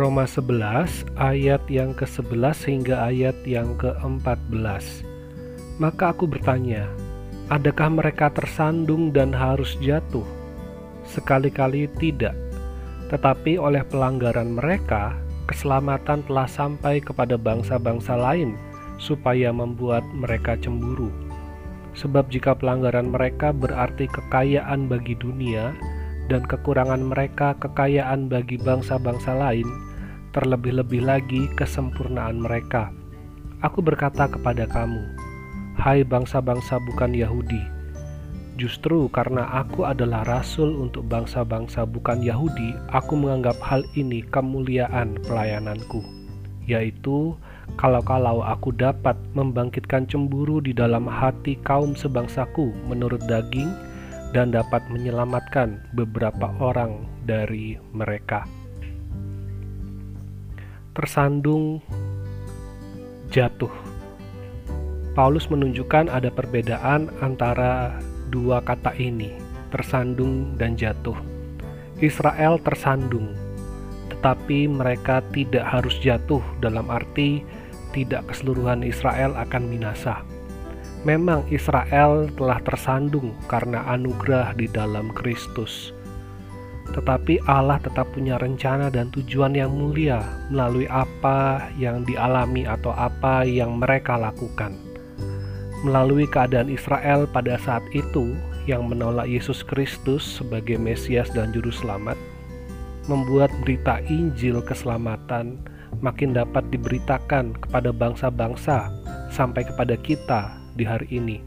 Roma 11 ayat yang ke-11 hingga ayat yang ke-14. Maka aku bertanya, adakah mereka tersandung dan harus jatuh? Sekali-kali tidak. Tetapi oleh pelanggaran mereka, keselamatan telah sampai kepada bangsa-bangsa lain supaya membuat mereka cemburu. Sebab jika pelanggaran mereka berarti kekayaan bagi dunia, dan kekurangan mereka kekayaan bagi bangsa-bangsa lain, terlebih-lebih lagi kesempurnaan mereka. Aku berkata kepada kamu, hai bangsa-bangsa bukan Yahudi, justru karena aku adalah rasul untuk bangsa-bangsa bukan Yahudi, aku menganggap hal ini kemuliaan pelayananku, yaitu kalau-kalau aku dapat membangkitkan cemburu di dalam hati kaum sebangsaku menurut daging, dan dapat menyelamatkan beberapa orang dari mereka. Tersandung jatuh. Paulus menunjukkan ada perbedaan antara dua kata ini, tersandung dan jatuh. Israel tersandung, tetapi mereka tidak harus jatuh dalam arti tidak keseluruhan Israel akan binasa Memang Israel telah tersandung karena anugerah di dalam Kristus. Tetapi Allah tetap punya rencana dan tujuan yang mulia melalui apa yang dialami atau apa yang mereka lakukan. Melalui keadaan Israel pada saat itu yang menolak Yesus Kristus sebagai Mesias dan Juru Selamat, membuat berita Injil keselamatan makin dapat diberitakan kepada bangsa-bangsa sampai kepada kita di hari ini.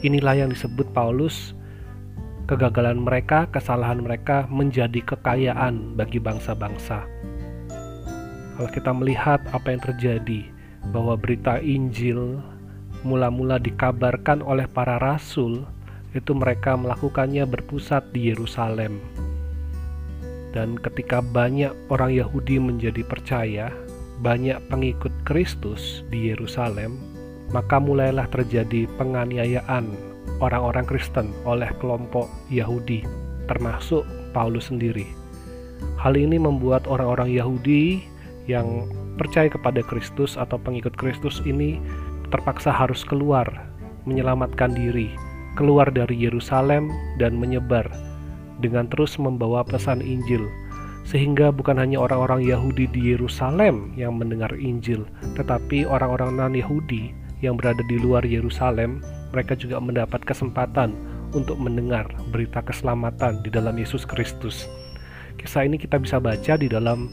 Inilah yang disebut Paulus kegagalan mereka, kesalahan mereka menjadi kekayaan bagi bangsa-bangsa. Kalau kita melihat apa yang terjadi, bahwa berita Injil mula-mula dikabarkan oleh para rasul, itu mereka melakukannya berpusat di Yerusalem. Dan ketika banyak orang Yahudi menjadi percaya, banyak pengikut Kristus di Yerusalem, maka mulailah terjadi penganiayaan orang-orang Kristen oleh kelompok Yahudi, termasuk Paulus sendiri. Hal ini membuat orang-orang Yahudi yang percaya kepada Kristus atau pengikut Kristus ini terpaksa harus keluar, menyelamatkan diri, keluar dari Yerusalem dan menyebar dengan terus membawa pesan Injil sehingga bukan hanya orang-orang Yahudi di Yerusalem yang mendengar Injil, tetapi orang-orang non-Yahudi yang berada di luar Yerusalem, mereka juga mendapat kesempatan untuk mendengar berita keselamatan di dalam Yesus Kristus. Kisah ini kita bisa baca di dalam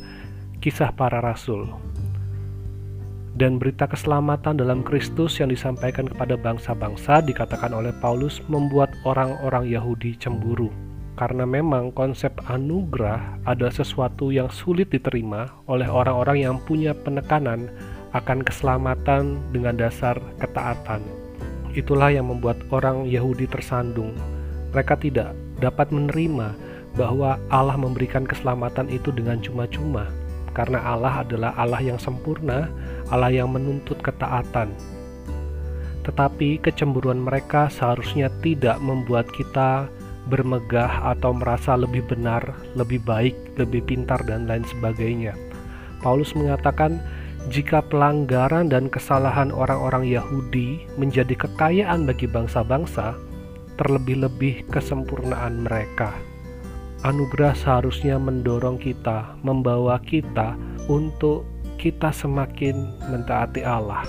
kisah para rasul. Dan berita keselamatan dalam Kristus yang disampaikan kepada bangsa-bangsa dikatakan oleh Paulus membuat orang-orang Yahudi cemburu. Karena memang konsep anugerah adalah sesuatu yang sulit diterima oleh orang-orang yang punya penekanan akan keselamatan dengan dasar ketaatan. Itulah yang membuat orang Yahudi tersandung. Mereka tidak dapat menerima bahwa Allah memberikan keselamatan itu dengan cuma-cuma, karena Allah adalah Allah yang sempurna, Allah yang menuntut ketaatan. Tetapi kecemburuan mereka seharusnya tidak membuat kita bermegah atau merasa lebih benar, lebih baik, lebih pintar, dan lain sebagainya. Paulus mengatakan, jika pelanggaran dan kesalahan orang-orang Yahudi menjadi kekayaan bagi bangsa-bangsa, terlebih-lebih kesempurnaan mereka. Anugerah seharusnya mendorong kita, membawa kita untuk kita semakin mentaati Allah,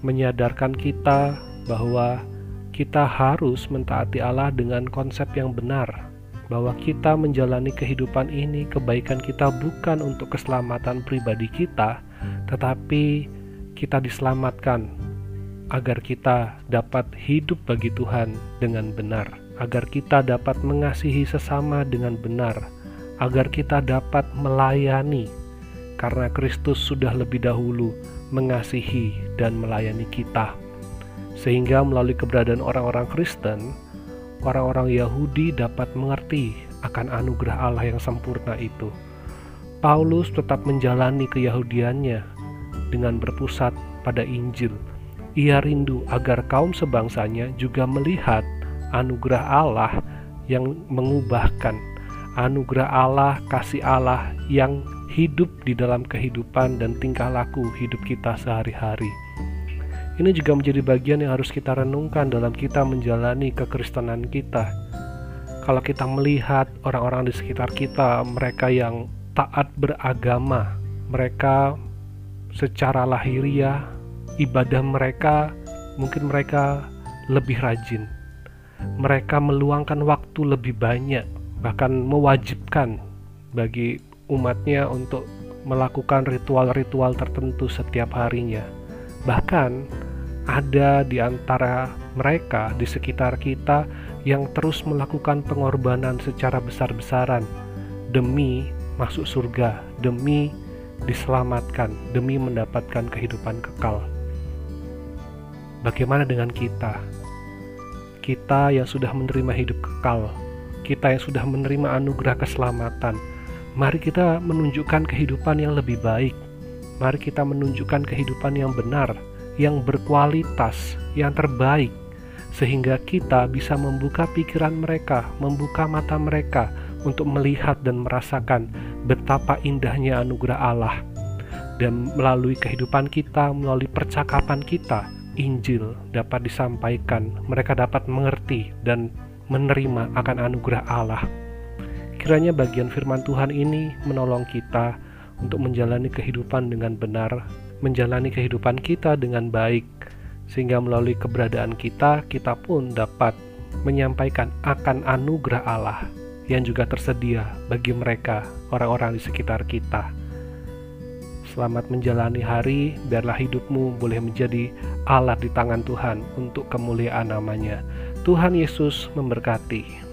menyadarkan kita bahwa kita harus mentaati Allah dengan konsep yang benar, bahwa kita menjalani kehidupan ini, kebaikan kita bukan untuk keselamatan pribadi kita, tetapi kita diselamatkan agar kita dapat hidup bagi Tuhan dengan benar, agar kita dapat mengasihi sesama dengan benar, agar kita dapat melayani, karena Kristus sudah lebih dahulu mengasihi dan melayani kita, sehingga melalui keberadaan orang-orang Kristen, orang-orang Yahudi dapat mengerti akan anugerah Allah yang sempurna itu. Paulus tetap menjalani keyahudiannya dengan berpusat pada Injil. Ia rindu agar kaum sebangsanya juga melihat anugerah Allah yang mengubahkan, anugerah Allah, kasih Allah yang hidup di dalam kehidupan dan tingkah laku hidup kita sehari-hari. Ini juga menjadi bagian yang harus kita renungkan dalam kita menjalani kekristenan kita. Kalau kita melihat orang-orang di sekitar kita, mereka yang taat beragama, mereka secara lahiriah, ibadah mereka mungkin mereka lebih rajin. Mereka meluangkan waktu lebih banyak, bahkan mewajibkan bagi umatnya untuk melakukan ritual-ritual tertentu setiap harinya. Bahkan ada di antara mereka di sekitar kita yang terus melakukan pengorbanan secara besar-besaran demi masuk surga, demi diselamatkan, demi mendapatkan kehidupan kekal. Bagaimana dengan kita? Kita yang sudah menerima hidup kekal, kita yang sudah menerima anugerah keselamatan, Mari kita menunjukkan kehidupan yang lebih baik. Mari kita menunjukkan kehidupan yang benar, yang berkualitas, yang terbaik, sehingga kita bisa membuka pikiran mereka, membuka mata mereka untuk melihat dan merasakan betapa indahnya anugerah Allah. Dan melalui kehidupan kita, melalui percakapan kita, Injil dapat disampaikan, mereka dapat mengerti dan menerima akan anugerah Allah. Kiranya bagian firman Tuhan ini menolong kita untuk menjalani kehidupan dengan benar, menjalani kehidupan kita dengan baik, sehingga melalui keberadaan kita, kita pun dapat menyampaikan akan anugerah Allah yang juga tersedia bagi mereka, orang-orang di sekitar kita. Selamat menjalani hari, biarlah hidupmu boleh menjadi alat di tangan Tuhan untuk kemuliaan namanya. Tuhan Yesus memberkati.